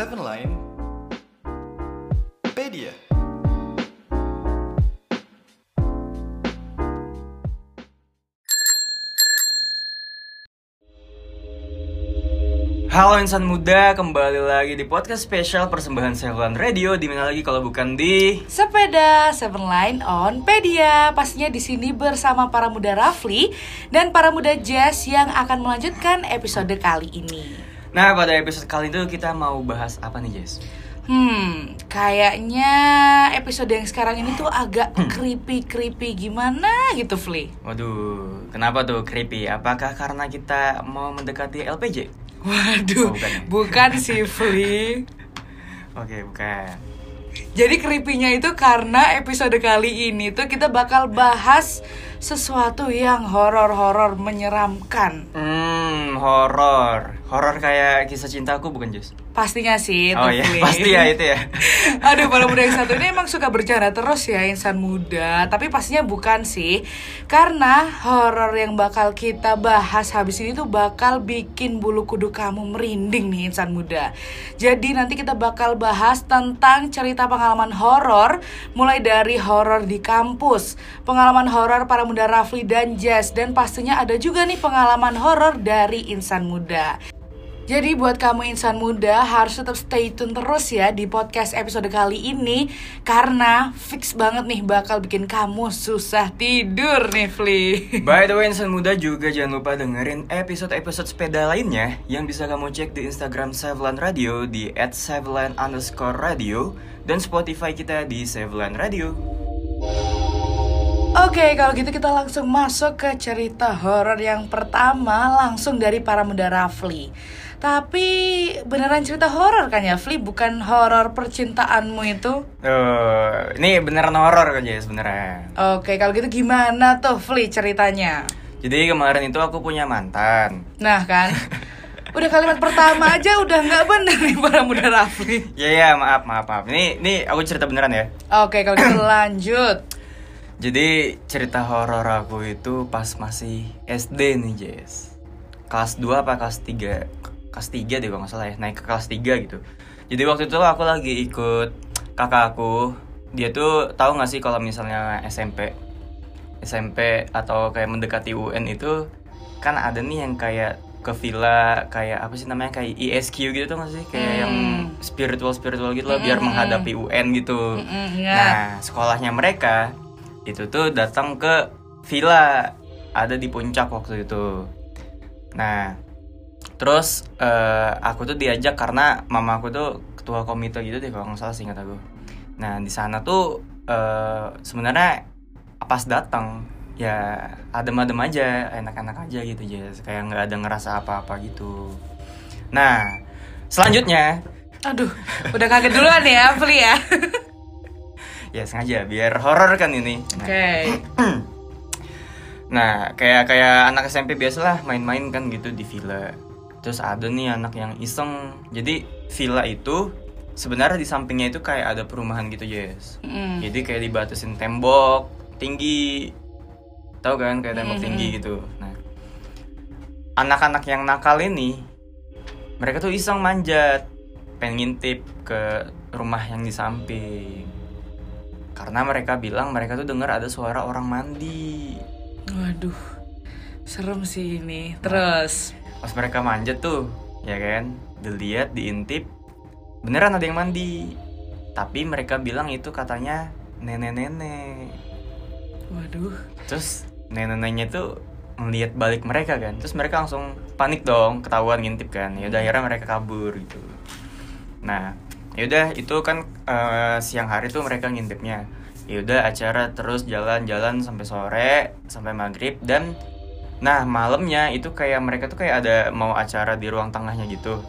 Seven Line Pedia. Halo insan muda, kembali lagi di podcast spesial persembahan Seven Radio di mana lagi kalau bukan di Sepeda Seven Line on Pedia. Pastinya di sini bersama para muda Rafli dan para muda Jazz yang akan melanjutkan episode kali ini. Nah, pada episode kali itu kita mau bahas apa nih, Jess? Hmm, kayaknya episode yang sekarang ini tuh agak creepy-creepy gimana gitu, Fli. Waduh, kenapa tuh creepy? Apakah karena kita mau mendekati LPJ? Waduh, Oh, bukan ya? bukan sih, Fli. Oke, bukan. Jadi creepy-nya itu karena episode kali ini tuh kita bakal bahas sesuatu yang horor-horor menyeramkan. Hmm, horor. Horor kayak kisah cintaku bukan, Jess? Pastinya sih. Oh iya, pasti ya itu ya. Aduh, para muda yang satu ini emang suka bercanda terus ya insan muda. Tapi pastinya bukan sih. Karena horor yang bakal kita bahas habis ini tuh bakal bikin bulu kudu kamu merinding nih insan muda. Jadi nanti kita bakal bahas tentang cerita pengalaman horor mulai dari horor di kampus, pengalaman horor para muda Rafli dan Jazz dan pastinya ada juga nih pengalaman horor dari insan muda. Jadi buat kamu insan muda harus tetap stay tune terus ya di podcast episode kali ini Karena fix banget nih bakal bikin kamu susah tidur nih Fli By the way, insan muda juga jangan lupa dengerin episode-episode sepeda lainnya yang bisa kamu cek di Instagram Sevelan Radio di @sevelan underscore radio dan Spotify kita di Sevelan Radio. Oke kalau gitu kita langsung masuk ke cerita horor yang pertama langsung dari para muda Rafli Tapi beneran cerita horor kan ya Fli? Bukan horor percintaanmu itu? Eh, ini beneran horor kan ya sebenarnya. Oke kalau gitu gimana tuh Fli ceritanya? Jadi kemarin itu aku punya mantan. Nah kan Udah kalimat pertama aja udah nggak bener nih para muda Rafli Ya ya maaf maaf maaf. Ini ini aku cerita beneran ya. Oke, kalau gitu lanjut. Jadi cerita horor aku itu pas masih SD nih Jess Kelas 2 apa kelas 3 Kelas 3 deh kalau nggak salah ya Naik ke kelas 3 gitu. Jadi waktu itu aku lagi ikut kakak aku. Dia tuh tahu nggak sih kalau misalnya SMP SMP atau kayak mendekati UN itu Kan ada nih yang kayak ke villa kayak apa sih namanya kayak ISQ gitu tuh nggak sih? Kayak yang spiritual spiritual gitu loh biar menghadapi UN gitu. Mm-mm, ingat. Nah, sekolahnya mereka itu tuh datang ke villa ada di puncak waktu itu. Nah, terus eh, aku tuh diajak karena mama aku tuh ketua komite gitu deh kalau nggak salah singkat aku. Nah, di sana tuh eh, sebenarnya pas datang ya adem-adem aja, enak-enak aja gitu ya, kayak nggak ada ngerasa apa-apa gitu. Nah, selanjutnya Aduh, udah kaget duluan ya, Fli ya. ya sengaja biar horor kan ini. Nah, Oke. Nah, kayak kayak anak SMP biasalah main-main kan gitu di villa. Terus ada nih anak yang iseng. Jadi villa itu sebenarnya di sampingnya itu kayak ada perumahan gitu, Yes. Mm. Jadi kayak dibatasin tembok tinggi. Tahu kan kayak tembok tinggi gitu. Nah, anak-anak yang nakal ini mereka tuh iseng manjat pengen ngintip ke rumah yang di samping. Karena mereka bilang mereka tuh dengar ada suara orang mandi. Waduh. Serem sih ini. Terus. Pas mereka manjat tuh ya kan dilihat diintip beneran ada yang mandi. Tapi mereka bilang itu katanya nenek-nenek. Waduh. terus nenek-neneknya tuh melihat balik mereka kan. Terus mereka langsung panik dong ketahuan ngintip kan. Ya udah akhirnya mereka kabur gitu. Nah yaudah itu kan eh, siang hari tuh mereka ngintipnya. Yaudah acara terus jalan-jalan sampai sore sampai maghrib dan nah malamnya itu kayak mereka tuh kayak ada mau acara di ruang tengahnya gitu.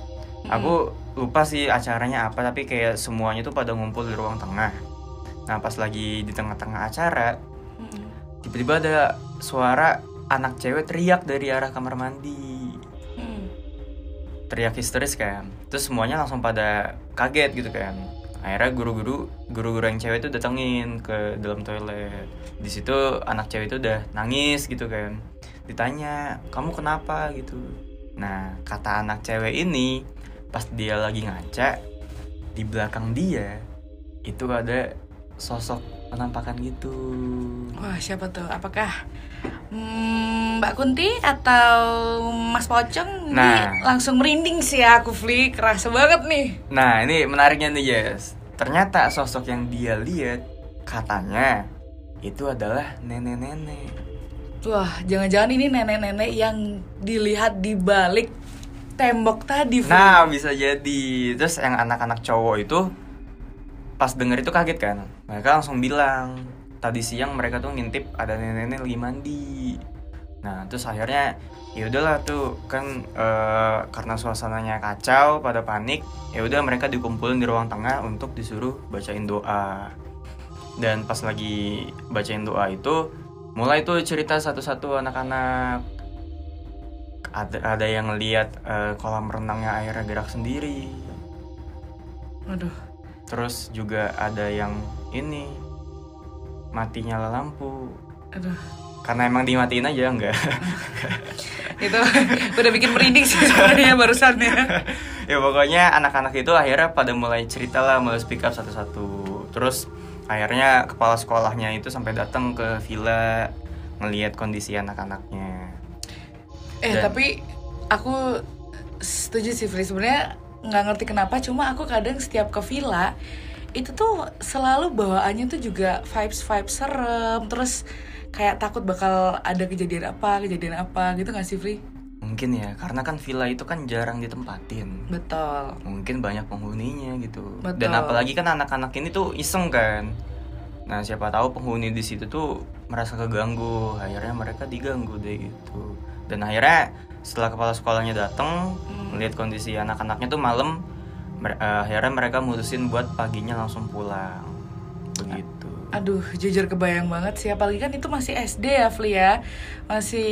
Aku lupa sih acaranya apa tapi kayak semuanya tuh pada ngumpul di ruang tengah. Nah pas lagi di tengah-tengah acara Mm. tiba-tiba ada suara anak cewek teriak dari arah kamar mandi. Mm. teriak histeris kan. Terus semuanya langsung pada kaget gitu kan. Akhirnya guru-guru guru-guru yang cewek itu datengin ke dalam toilet. Di situ anak cewek itu udah nangis gitu kan ditanya kamu kenapa gitu nah kata anak cewek ini pas dia lagi ngaca di belakang dia itu ada sosok penampakan gitu Wah, siapa tuh? Apakah hmm, Mbak Kunti atau Mas Pocong? Ini Nah. langsung merinding sih aku, Fli. Kerasa banget nih. nah ini menariknya nih Jess ternyata sosok yang dia lihat katanya itu adalah nenek-nenek Wah, jangan-jangan ini nenek-nenek yang dilihat di balik tembok tadi. Nah, bisa jadi. Terus yang anak-anak cowok itu pas denger itu kaget kan. Mereka langsung bilang, tadi siang mereka tuh ngintip ada nenek-nenek lagi mandi. Nah, terus akhirnya ya udahlah tuh kan eh, karena suasananya kacau pada panik, ya udah mereka dikumpulin di ruang tengah untuk disuruh bacain doa. Dan pas lagi bacain doa itu mulai tuh cerita satu-satu anak-anak ada ada yang lihat eh, kolam renangnya airnya gerak sendiri Aduh. terus juga ada yang ini mati nyala lampu Aduh. karena emang dimatiin aja enggak Itu udah bikin merinding sih sebenarnya barusan ya. ya pokoknya anak-anak itu akhirnya pada mulai cerita lah mulai speak up satu-satu terus akhirnya kepala sekolahnya itu sampai datang ke villa ngelihat kondisi anak-anaknya Eh, Dan- tapi aku setuju sih, Fli. Sebenarnya nggak ngerti kenapa, cuma aku kadang setiap ke villa itu tuh selalu bawaannya tuh juga vibes vibes serem, terus kayak takut bakal ada kejadian apa, kejadian apa gitu nggak sih, Fli? Mungkin ya karena kan villa itu kan jarang ditempatin Betul. mungkin banyak penghuninya gitu Betul. dan apalagi kan anak-anak ini tuh iseng kan nah siapa tahu penghuni di situ tuh merasa keganggu akhirnya mereka diganggu deh gitu dan akhirnya setelah kepala sekolahnya datang Hmm. melihat kondisi anak-anaknya tuh malam mer- eh, akhirnya mereka mutusin buat paginya langsung pulang begitu Aduh, jujur kebayang banget sih. Apalagi kan itu masih SD ya, Fli ya. Masih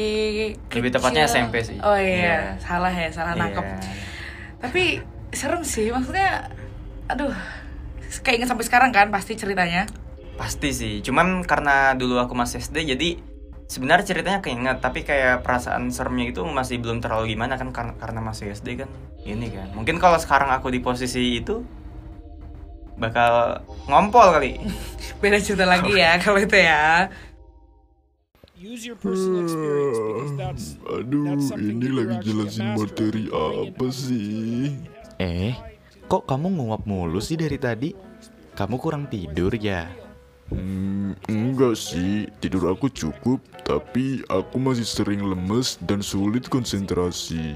Lebih tepatnya kecil. SMP sih. Oh Iya. iya, salah ya, salah nangkep. Iya. Tapi serem sih, maksudnya aduh, kayak inget sampai sekarang kan pasti ceritanya. Pasti sih, cuman karena dulu aku masih SD jadi sebenarnya ceritanya keinget tapi kayak perasaan seremnya itu masih belum terlalu gimana kan karena, karena masih SD kan ini kan. Mungkin kalau sekarang aku di posisi itu bakal ngompol kali. Beda cerita lagi ya kalau itu ya. Use your personal experience because that's Aduh, that's ini lagi jelasin materi apa sih? Eh, kok kamu nguap mulu sih dari tadi? Kamu kurang tidur ya? Hmm, enggak sih, tidur aku cukup, tapi aku masih sering lemes dan sulit konsentrasi.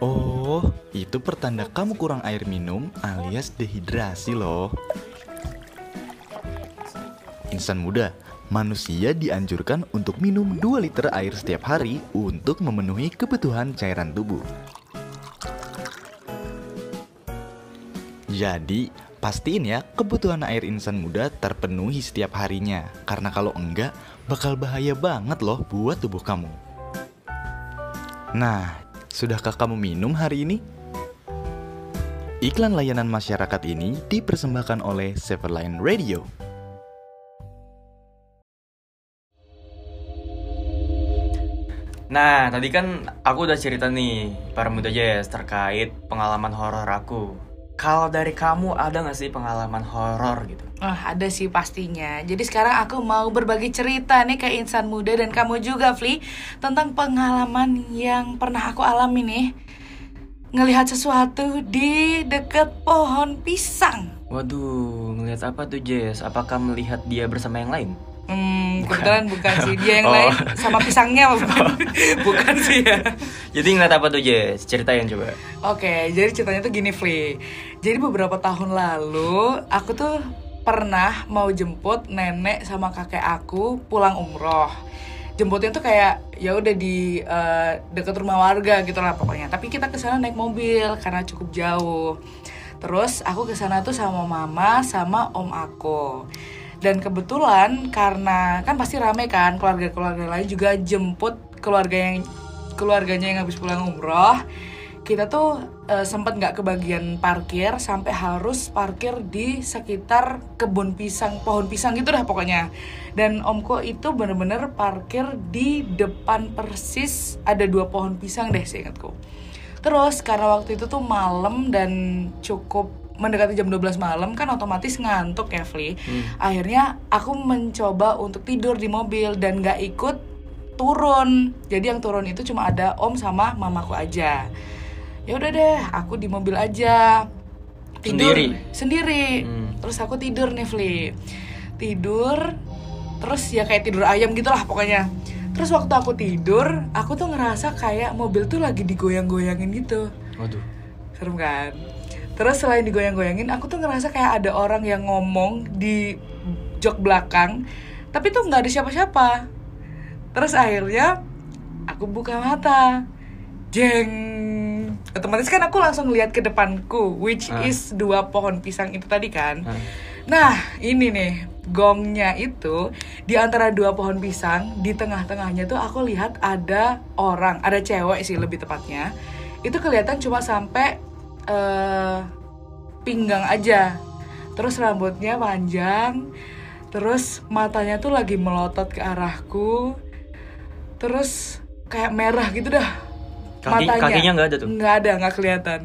Oh, itu pertanda kamu kurang air minum alias dehidrasi loh. Insan muda, manusia dianjurkan untuk minum 2 liter air setiap hari untuk memenuhi kebutuhan cairan tubuh. Jadi, pastiin ya kebutuhan air insan muda terpenuhi setiap harinya. Karena kalau enggak, bakal bahaya banget loh buat tubuh kamu. Nah, sudahkah kamu minum hari ini? Iklan layanan masyarakat ini dipersembahkan oleh Severline Radio. Nah, tadi kan aku udah cerita nih para muda jazz terkait pengalaman horor aku. Kalau dari kamu ada gak sih pengalaman horor gitu? Wah, ada sih pastinya. Jadi sekarang aku mau berbagi cerita nih ke insan muda dan kamu juga, Fli, tentang pengalaman yang pernah aku alami nih. Ngelihat sesuatu di deket pohon pisang. Waduh, ngelihat apa tuh Jess? Apakah melihat dia bersama yang lain? Hmm, kebetulan bukan sih dia yang Oh. lain sama pisangnya bukan, bukan sih ya. Jadi ngeliat apa tuh Jess? Ceritain coba. Oke, jadi ceritanya tuh gini, Fli. Jadi beberapa tahun lalu aku tuh pernah mau jemput nenek sama kakek aku pulang umroh. Jemputnya tuh kayak ya udah di eh, deket rumah warga gitu lah pokoknya. Tapi kita ke sana naik mobil karena cukup jauh. Terus aku ke sana tuh sama mama sama om aku. Dan kebetulan karena kan pasti rame kan keluarga-keluarga lain juga jemput keluarga yang keluarganya yang habis pulang umroh. Kita tuh eh, sempat nggak kebagian parkir sampai harus parkir di sekitar kebun pisang pohon pisang gitu dah pokoknya. Dan omku itu bener-bener parkir di depan persis ada dua pohon pisang deh seingatku. Terus karena waktu itu tuh malam dan cukup mendekati jam 12 malam kan otomatis ngantuk ya Fli. Akhirnya aku mencoba untuk tidur di mobil dan nggak ikut turun. Jadi yang turun itu cuma ada om sama mamaku aja. Ya udah deh aku di mobil aja. Tidur Sendiri? sendiri. Hmm. terus aku tidur nih Fli. Tidur terus ya kayak tidur ayam gitulah pokoknya. Terus waktu aku tidur aku tuh ngerasa kayak mobil tuh lagi digoyang-goyangin gitu. Waduh. serem kan terus selain digoyang-goyangin aku tuh ngerasa kayak ada orang yang ngomong di jok belakang tapi tuh nggak ada siapa-siapa. Terus akhirnya aku buka mata. Jeng. Otomatis kan aku langsung lihat ke depanku which Ah. is dua pohon pisang itu tadi kan. Ah. nah ini nih gongnya itu di antara dua pohon pisang di tengah-tengahnya tuh aku lihat ada orang ada cewek sih lebih tepatnya. Itu kelihatan cuma sampai eh, pinggang aja. Terus rambutnya panjang terus matanya tuh lagi melotot ke arahku terus kayak merah gitu dah Kaki- kakinya nggak ada tuh? nggak ada nggak kelihatan.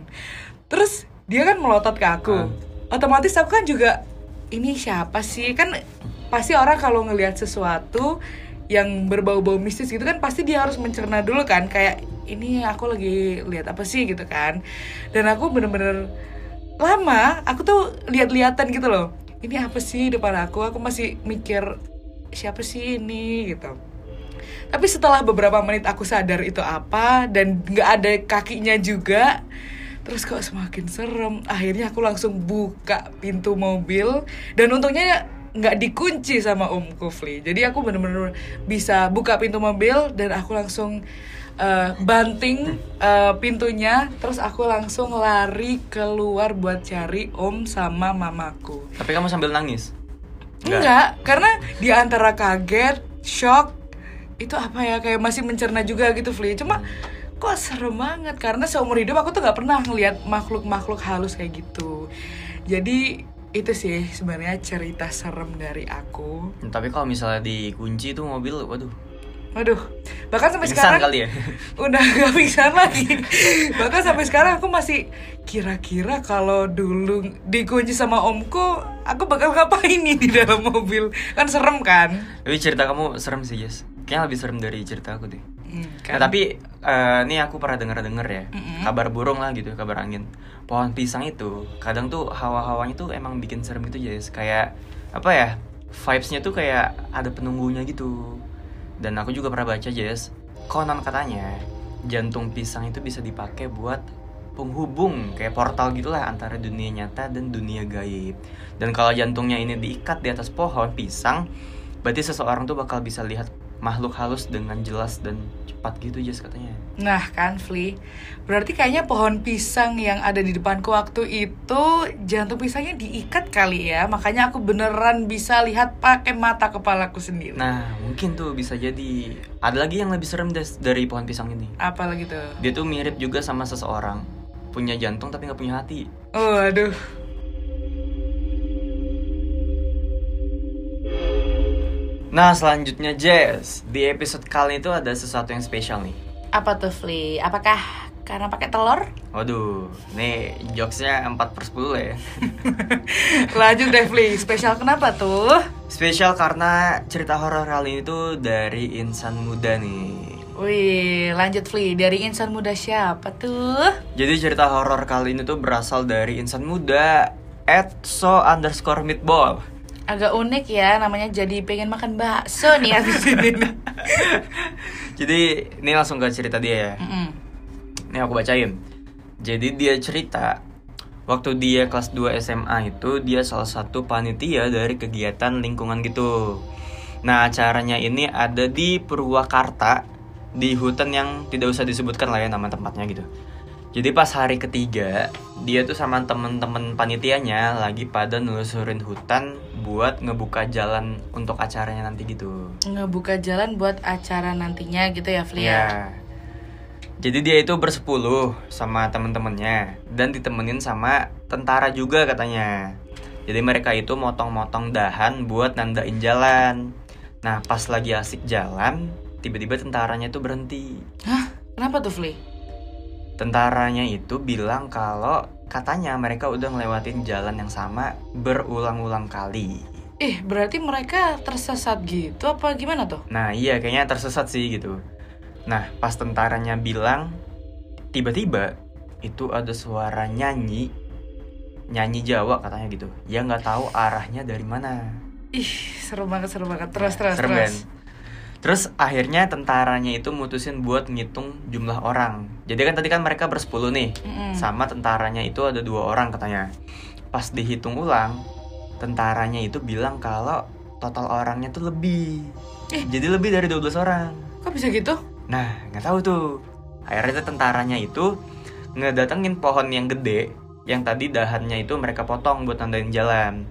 Terus dia kan melotot ke aku. Ah. otomatis aku kan juga ini siapa sih? Kan pasti orang kalau ngelihat sesuatu yang berbau-bau mistis gitu kan pasti dia harus mencerna dulu kan kayak ini aku lagi lihat apa sih gitu kan. Dan aku bener-bener lama aku tuh lihat-lihatan gitu loh. Ini apa sih depan aku? Aku masih mikir siapa sih ini gitu. Tapi setelah beberapa menit aku sadar itu apa dan nggak ada kakinya juga terus kok semakin serem. Akhirnya aku langsung buka pintu mobil dan untungnya nggak dikunci sama Om Kufli. Jadi aku bener-bener bisa buka pintu mobil dan aku langsung eh, banting eh, pintunya terus aku langsung lari keluar buat cari Om sama mamaku Tapi kamu sambil nangis? Enggak, karena di antara kaget, shock, itu apa ya kayak masih mencerna juga gitu, Fli. Cuma kok serem banget karena seumur hidup aku tuh nggak pernah ngelihat makhluk-makhluk halus kayak gitu. Jadi itu sih sebenarnya cerita serem dari aku. Tapi kalau misalnya dikunci tuh mobil, waduh. Waduh, bahkan sampai Pingsan sekarang kali ya. udah gak pingsan lagi. bahkan sampai sekarang aku masih kira-kira kalau dulu dikunci sama omku, aku bakal ngapain nih di dalam mobil? Kan serem kan? Tapi cerita kamu serem sih, Jess. Kayaknya lebih serem dari cerita aku deh. Hmm, Nah, tapi eh, ini aku pernah denger-denger ya, kabar burung lah gitu, kabar angin. Pohon pisang itu kadang tuh hawa-hawanya tuh emang bikin serem gitu, Jess. Kayak apa ya? Vibes-nya tuh kayak ada penunggunya gitu. Dan aku juga pernah baca, Jess. Konon katanya jantung pisang itu bisa dipakai buat penghubung kayak portal gitulah antara dunia nyata dan dunia gaib. Dan kalau jantungnya ini diikat di atas pohon pisang, berarti seseorang tuh bakal bisa lihat makhluk halus dengan jelas dan cepat gitu Jess katanya. Nah kan Fli Berarti kayaknya pohon pisang yang ada di depanku waktu itu Jantung pisangnya diikat kali ya Makanya aku beneran bisa lihat pakai mata kepalaku sendiri Nah mungkin tuh bisa jadi ada lagi yang lebih serem Des, dari pohon pisang ini. Apa lagi tuh? Dia tuh mirip juga sama seseorang punya jantung tapi nggak punya hati. Oh Nah selanjutnya Jess di episode kali itu ada sesuatu yang spesial nih. Apa tuh Fli? Apakah karena pakai telur? Waduh, nih jokesnya 4 per 10 ya. Lanjut deh Fli, spesial kenapa tuh? Spesial karena cerita horor kali ini tuh dari insan muda nih. Wih, lanjut Fli, dari insan muda siapa tuh? Jadi cerita horor kali ini tuh berasal dari insan muda at so underscore meatball. Agak unik ya, namanya jadi pengen makan bakso nih abis ini Jadi ini langsung ke cerita dia ya. Mm-mm. Ini aku bacain. Jadi dia cerita waktu dia kelas 2 SMA itu dia salah satu panitia dari kegiatan lingkungan gitu. Nah, acaranya ini ada di Purwakarta di hutan yang tidak usah disebutkan lah ya nama tempatnya gitu. Jadi pas hari ketiga, dia tuh sama temen-temen panitianya lagi pada nelusurin hutan buat ngebuka jalan untuk acaranya nanti gitu. Ngebuka jalan buat acara nantinya gitu ya Fli ya? Iya. Jadi dia itu bersepuluh sama temen-temennya dan ditemenin sama tentara juga katanya. Jadi mereka itu motong-motong dahan buat nandain jalan. Nah pas lagi asik jalan, tiba-tiba tentaranya itu berhenti. Hah? Kenapa tuh Fli? tentaranya itu bilang kalau katanya mereka udah ngelewatin jalan yang sama berulang-ulang kali. Ih, berarti mereka tersesat gitu apa gimana tuh? Nah iya kayaknya tersesat sih gitu. Nah pas tentaranya bilang tiba-tiba itu ada suara nyanyi nyanyi Jawa katanya gitu. Ya nggak tahu arahnya dari mana. Ih, seru banget, seru banget. Terus, Nah, terus, serem terus. kan? Terus akhirnya tentaranya itu mutusin buat ngitung jumlah orang. Jadi kan tadi kan mereka bersepuluh nih, Mm-mm. sama tentaranya itu ada dua orang katanya. Pas dihitung ulang, tentaranya itu bilang kalau total orangnya tuh lebih. Eh. Jadi lebih dari 12 orang. Kok bisa gitu? Nah, nggak tahu tuh. Akhirnya tentaranya itu ngedatengin pohon yang gede, yang tadi dahannya itu mereka potong buat nandain jalan.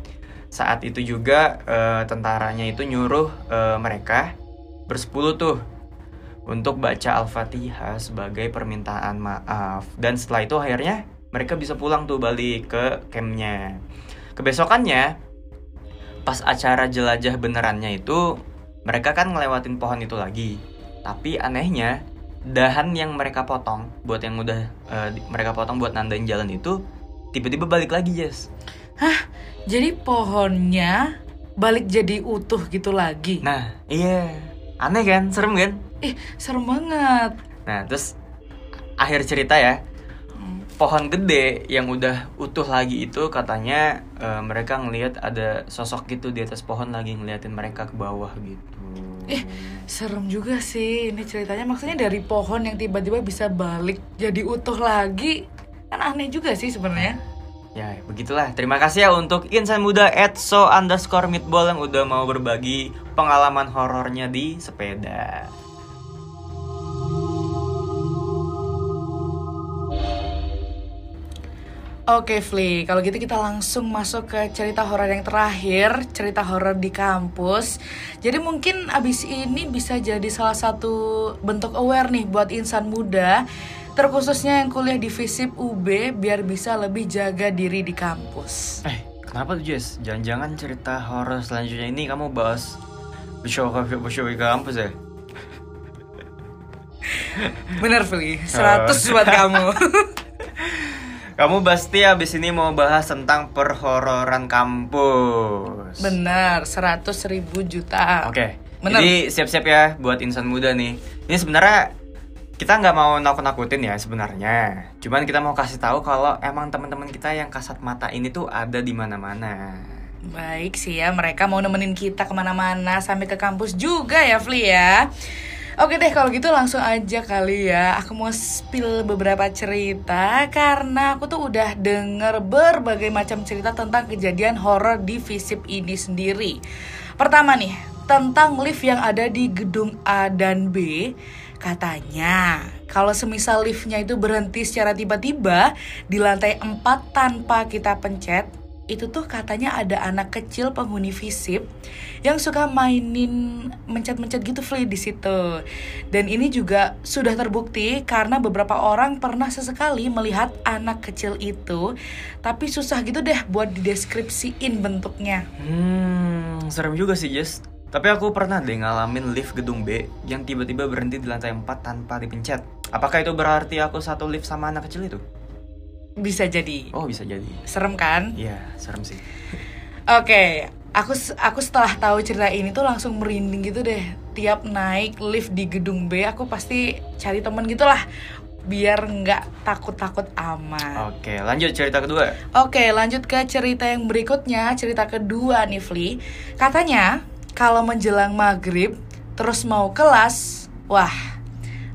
Saat itu juga eh, tentaranya itu nyuruh eh, mereka bersepuluh tuh untuk baca Al-Fatihah sebagai permintaan maaf. Dan setelah itu akhirnya mereka bisa pulang tuh balik ke campnya. Kebesokannya, pas acara jelajah benerannya itu, mereka kan ngelewatin pohon itu lagi. Tapi anehnya, dahan yang mereka potong buat yang udah di- mereka potong buat nandain jalan itu tiba-tiba balik lagi, Jess. Jadi pohonnya balik jadi utuh gitu lagi. Nah, iya. Aneh kan? Serem kan? Ih, serem banget. Nah, terus akhir cerita ya. Pohon gede yang udah utuh lagi itu katanya eh, mereka ngelihat ada sosok gitu di atas pohon lagi ngeliatin mereka ke bawah gitu. Ih, serem juga sih ini ceritanya. Maksudnya dari pohon yang tiba-tiba bisa balik jadi utuh lagi. Kan aneh juga sih sebenarnya. Ya, begitulah. Terima kasih ya untuk insan muda Edso underscore meatball yang udah mau berbagi pengalaman horornya di sepeda. Oke, Fli. Kalau gitu kita langsung masuk ke cerita horor yang terakhir, cerita horor di kampus. Jadi mungkin abis ini bisa jadi salah satu bentuk aware nih buat insan muda, terkhususnya yang kuliah di FISIP UB biar bisa lebih jaga diri di kampus. Eh, kenapa tuh Jess? Jangan-jangan cerita horor selanjutnya ini kamu bahas show show ke kampus ya? Bener, Fli. 100 buat kamu. Kamu pasti abis ini mau bahas tentang perhororan kampus. Bener, 100 ribu juta. Oke. Bener. Jadi siap-siap ya buat insan muda nih. Ini sebenarnya kita nggak mau nakut-nakutin ya sebenarnya. Cuman kita mau kasih tahu kalau emang teman-teman kita yang kasat mata ini tuh ada di mana-mana. Baik sih ya, mereka mau nemenin kita ke mana-mana sampai ke kampus juga ya, Fli ya. Oke deh, kalau gitu langsung aja kali ya. Aku mau spill beberapa cerita karena aku tuh udah denger berbagai macam cerita tentang kejadian horor di FISIP ini sendiri. Pertama nih, tentang lift yang ada di gedung A dan B. Katanya, kalau semisal liftnya itu berhenti secara tiba-tiba di lantai 4 tanpa kita pencet, itu tuh katanya ada anak kecil penghuni visip yang suka mainin mencet-mencet gitu Fli di situ. Dan ini juga sudah terbukti karena beberapa orang pernah sesekali melihat anak kecil itu, tapi susah gitu deh buat dideskripsiin bentuknya. Hmm, serem juga sih Jess. Tapi aku pernah deh ngalamin lift gedung B yang tiba-tiba berhenti di lantai 4 tanpa dipencet. Apakah itu berarti aku satu lift sama anak kecil itu? Bisa jadi. Oh bisa jadi. Serem kan? Iya, serem sih. Oke, aku aku setelah tahu cerita ini tuh langsung merinding gitu deh. Tiap naik lift di gedung B, aku pasti cari temen gitu lah, biar nggak takut-takut amat. Oke, lanjut cerita kedua. Oke, lanjut ke cerita yang berikutnya, cerita kedua nih, Fli. Katanya kalau menjelang maghrib terus mau kelas, wah,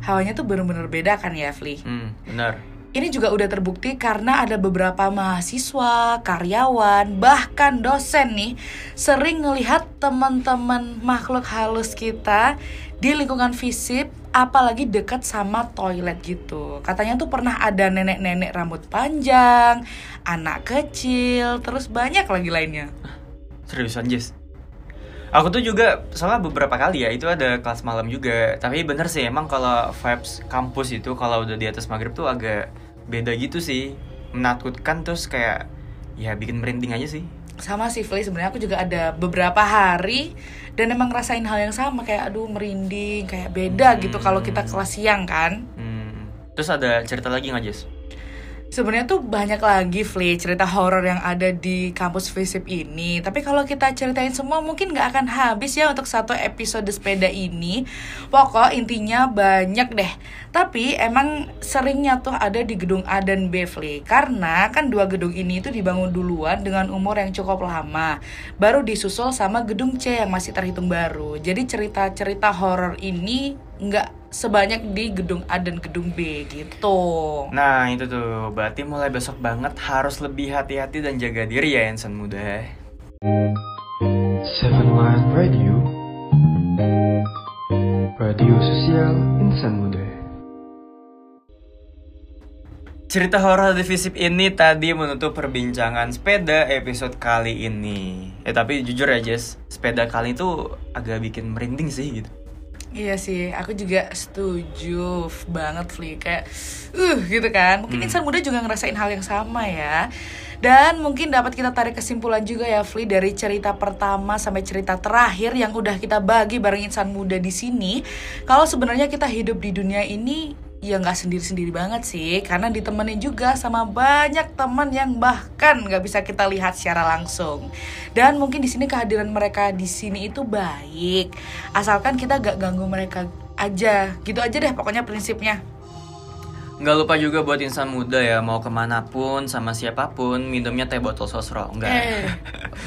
hawanya tuh bener-bener beda kan ya, Fli. Hmm, benar. Ini juga udah terbukti karena ada beberapa mahasiswa, karyawan, bahkan dosen nih sering ngelihat teman-teman makhluk halus kita di lingkungan fisip apalagi dekat sama toilet gitu. Katanya tuh pernah ada nenek-nenek rambut panjang, anak kecil, terus banyak lagi lainnya. Seriusan Jess? Aku tuh juga soalnya beberapa kali ya itu ada kelas malam juga. Tapi bener sih emang kalau vibes kampus itu kalau udah di atas maghrib tuh agak beda gitu sih. Menakutkan terus kayak ya bikin merinding aja sih. Sama sih Fli, sebenarnya aku juga ada beberapa hari dan emang ngerasain hal yang sama kayak aduh merinding, kayak beda gitu kalau kita kelas siang kan. Hmm. Terus ada cerita lagi nggak Jess? Sebenarnya tuh banyak lagi Fli cerita horor yang ada di kampus FISIP ini. Tapi kalau kita ceritain semua mungkin nggak akan habis ya untuk satu episode sepeda ini. Pokok intinya banyak deh. Tapi emang seringnya tuh ada di gedung A dan B Fli. Karena kan dua gedung ini itu dibangun duluan dengan umur yang cukup lama. Baru disusul sama gedung C yang masih terhitung baru. Jadi cerita-cerita horor ini nggak sebanyak di gedung A dan gedung B gitu. Nah itu tuh, berarti mulai besok banget harus lebih hati-hati dan jaga diri ya insan muda. Seven Line Radio Radio Sosial Insan Muda Cerita horor di Visip ini tadi menutup perbincangan sepeda episode kali ini. Eh tapi jujur ya Jess, sepeda kali itu agak bikin merinding sih gitu. Iya sih, aku juga setuju banget Fli kayak uh gitu kan. Mungkin insan muda juga ngerasain hal yang sama ya. Dan mungkin dapat kita tarik kesimpulan juga ya Fli dari cerita pertama sampai cerita terakhir yang udah kita bagi bareng insan muda di sini. Kalau sebenarnya kita hidup di dunia ini ya nggak sendiri-sendiri banget sih karena ditemenin juga sama banyak teman yang bahkan nggak bisa kita lihat secara langsung. Dan mungkin di sini kehadiran mereka di sini itu baik. Asalkan kita gak ganggu mereka aja. Gitu aja deh pokoknya prinsipnya Nggak lupa juga buat insan muda ya, mau ke mana pun sama siapa pun minumnya teh botol sosro, enggak. eh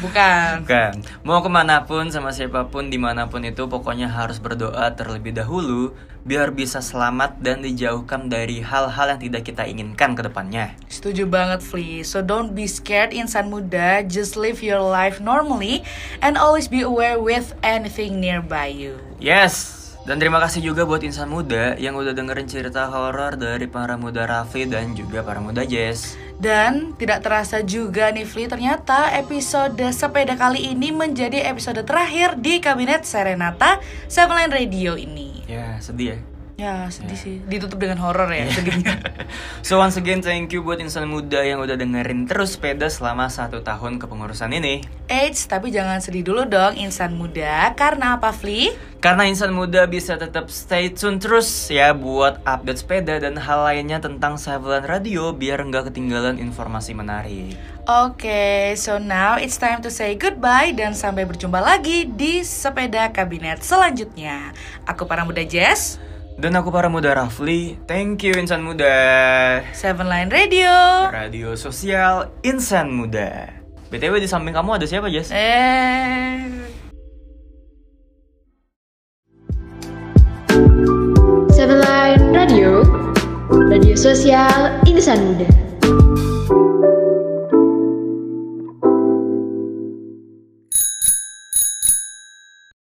bukan Bukan. Mau ke mana pun sama siapa pun di mana pun itu pokoknya harus berdoa terlebih dahulu biar bisa selamat dan dijauhkan dari hal-hal yang tidak kita inginkan ke depannya. Setuju banget, Fli. So don't be scared, insan muda. Just live your life normally and always be aware with anything nearby you. Yes. Dan terima kasih juga buat insan muda yang udah dengerin cerita horor dari para muda Raffi dan juga para muda Jess. Dan tidak terasa juga nih Fli, ternyata episode sepeda kali ini menjadi episode terakhir di Kabinet Serenata Seven Radio ini. Ya, sedih ya. Ya sedih sih, ditutup dengan horor ya sedihnya. So once again thank you buat insan muda yang udah dengerin terus sepeda selama satu tahun kepengurusan ini. Eits, tapi jangan sedih dulu dong insan muda, karena apa Fli? Karena insan muda bisa tetap stay tune terus ya buat update sepeda dan hal lainnya tentang Sevelan Radio biar nggak ketinggalan informasi menarik. Oke, so now it's time to say goodbye dan sampai berjumpa lagi di sepeda kabinet selanjutnya. Aku para muda Jess, Dan aku para muda Rafli, thank you insan muda. Seven Line Radio. Radio sosial insan muda. BTW di samping kamu ada siapa Jess? Eh, Seven Line Radio, radio sosial insan muda.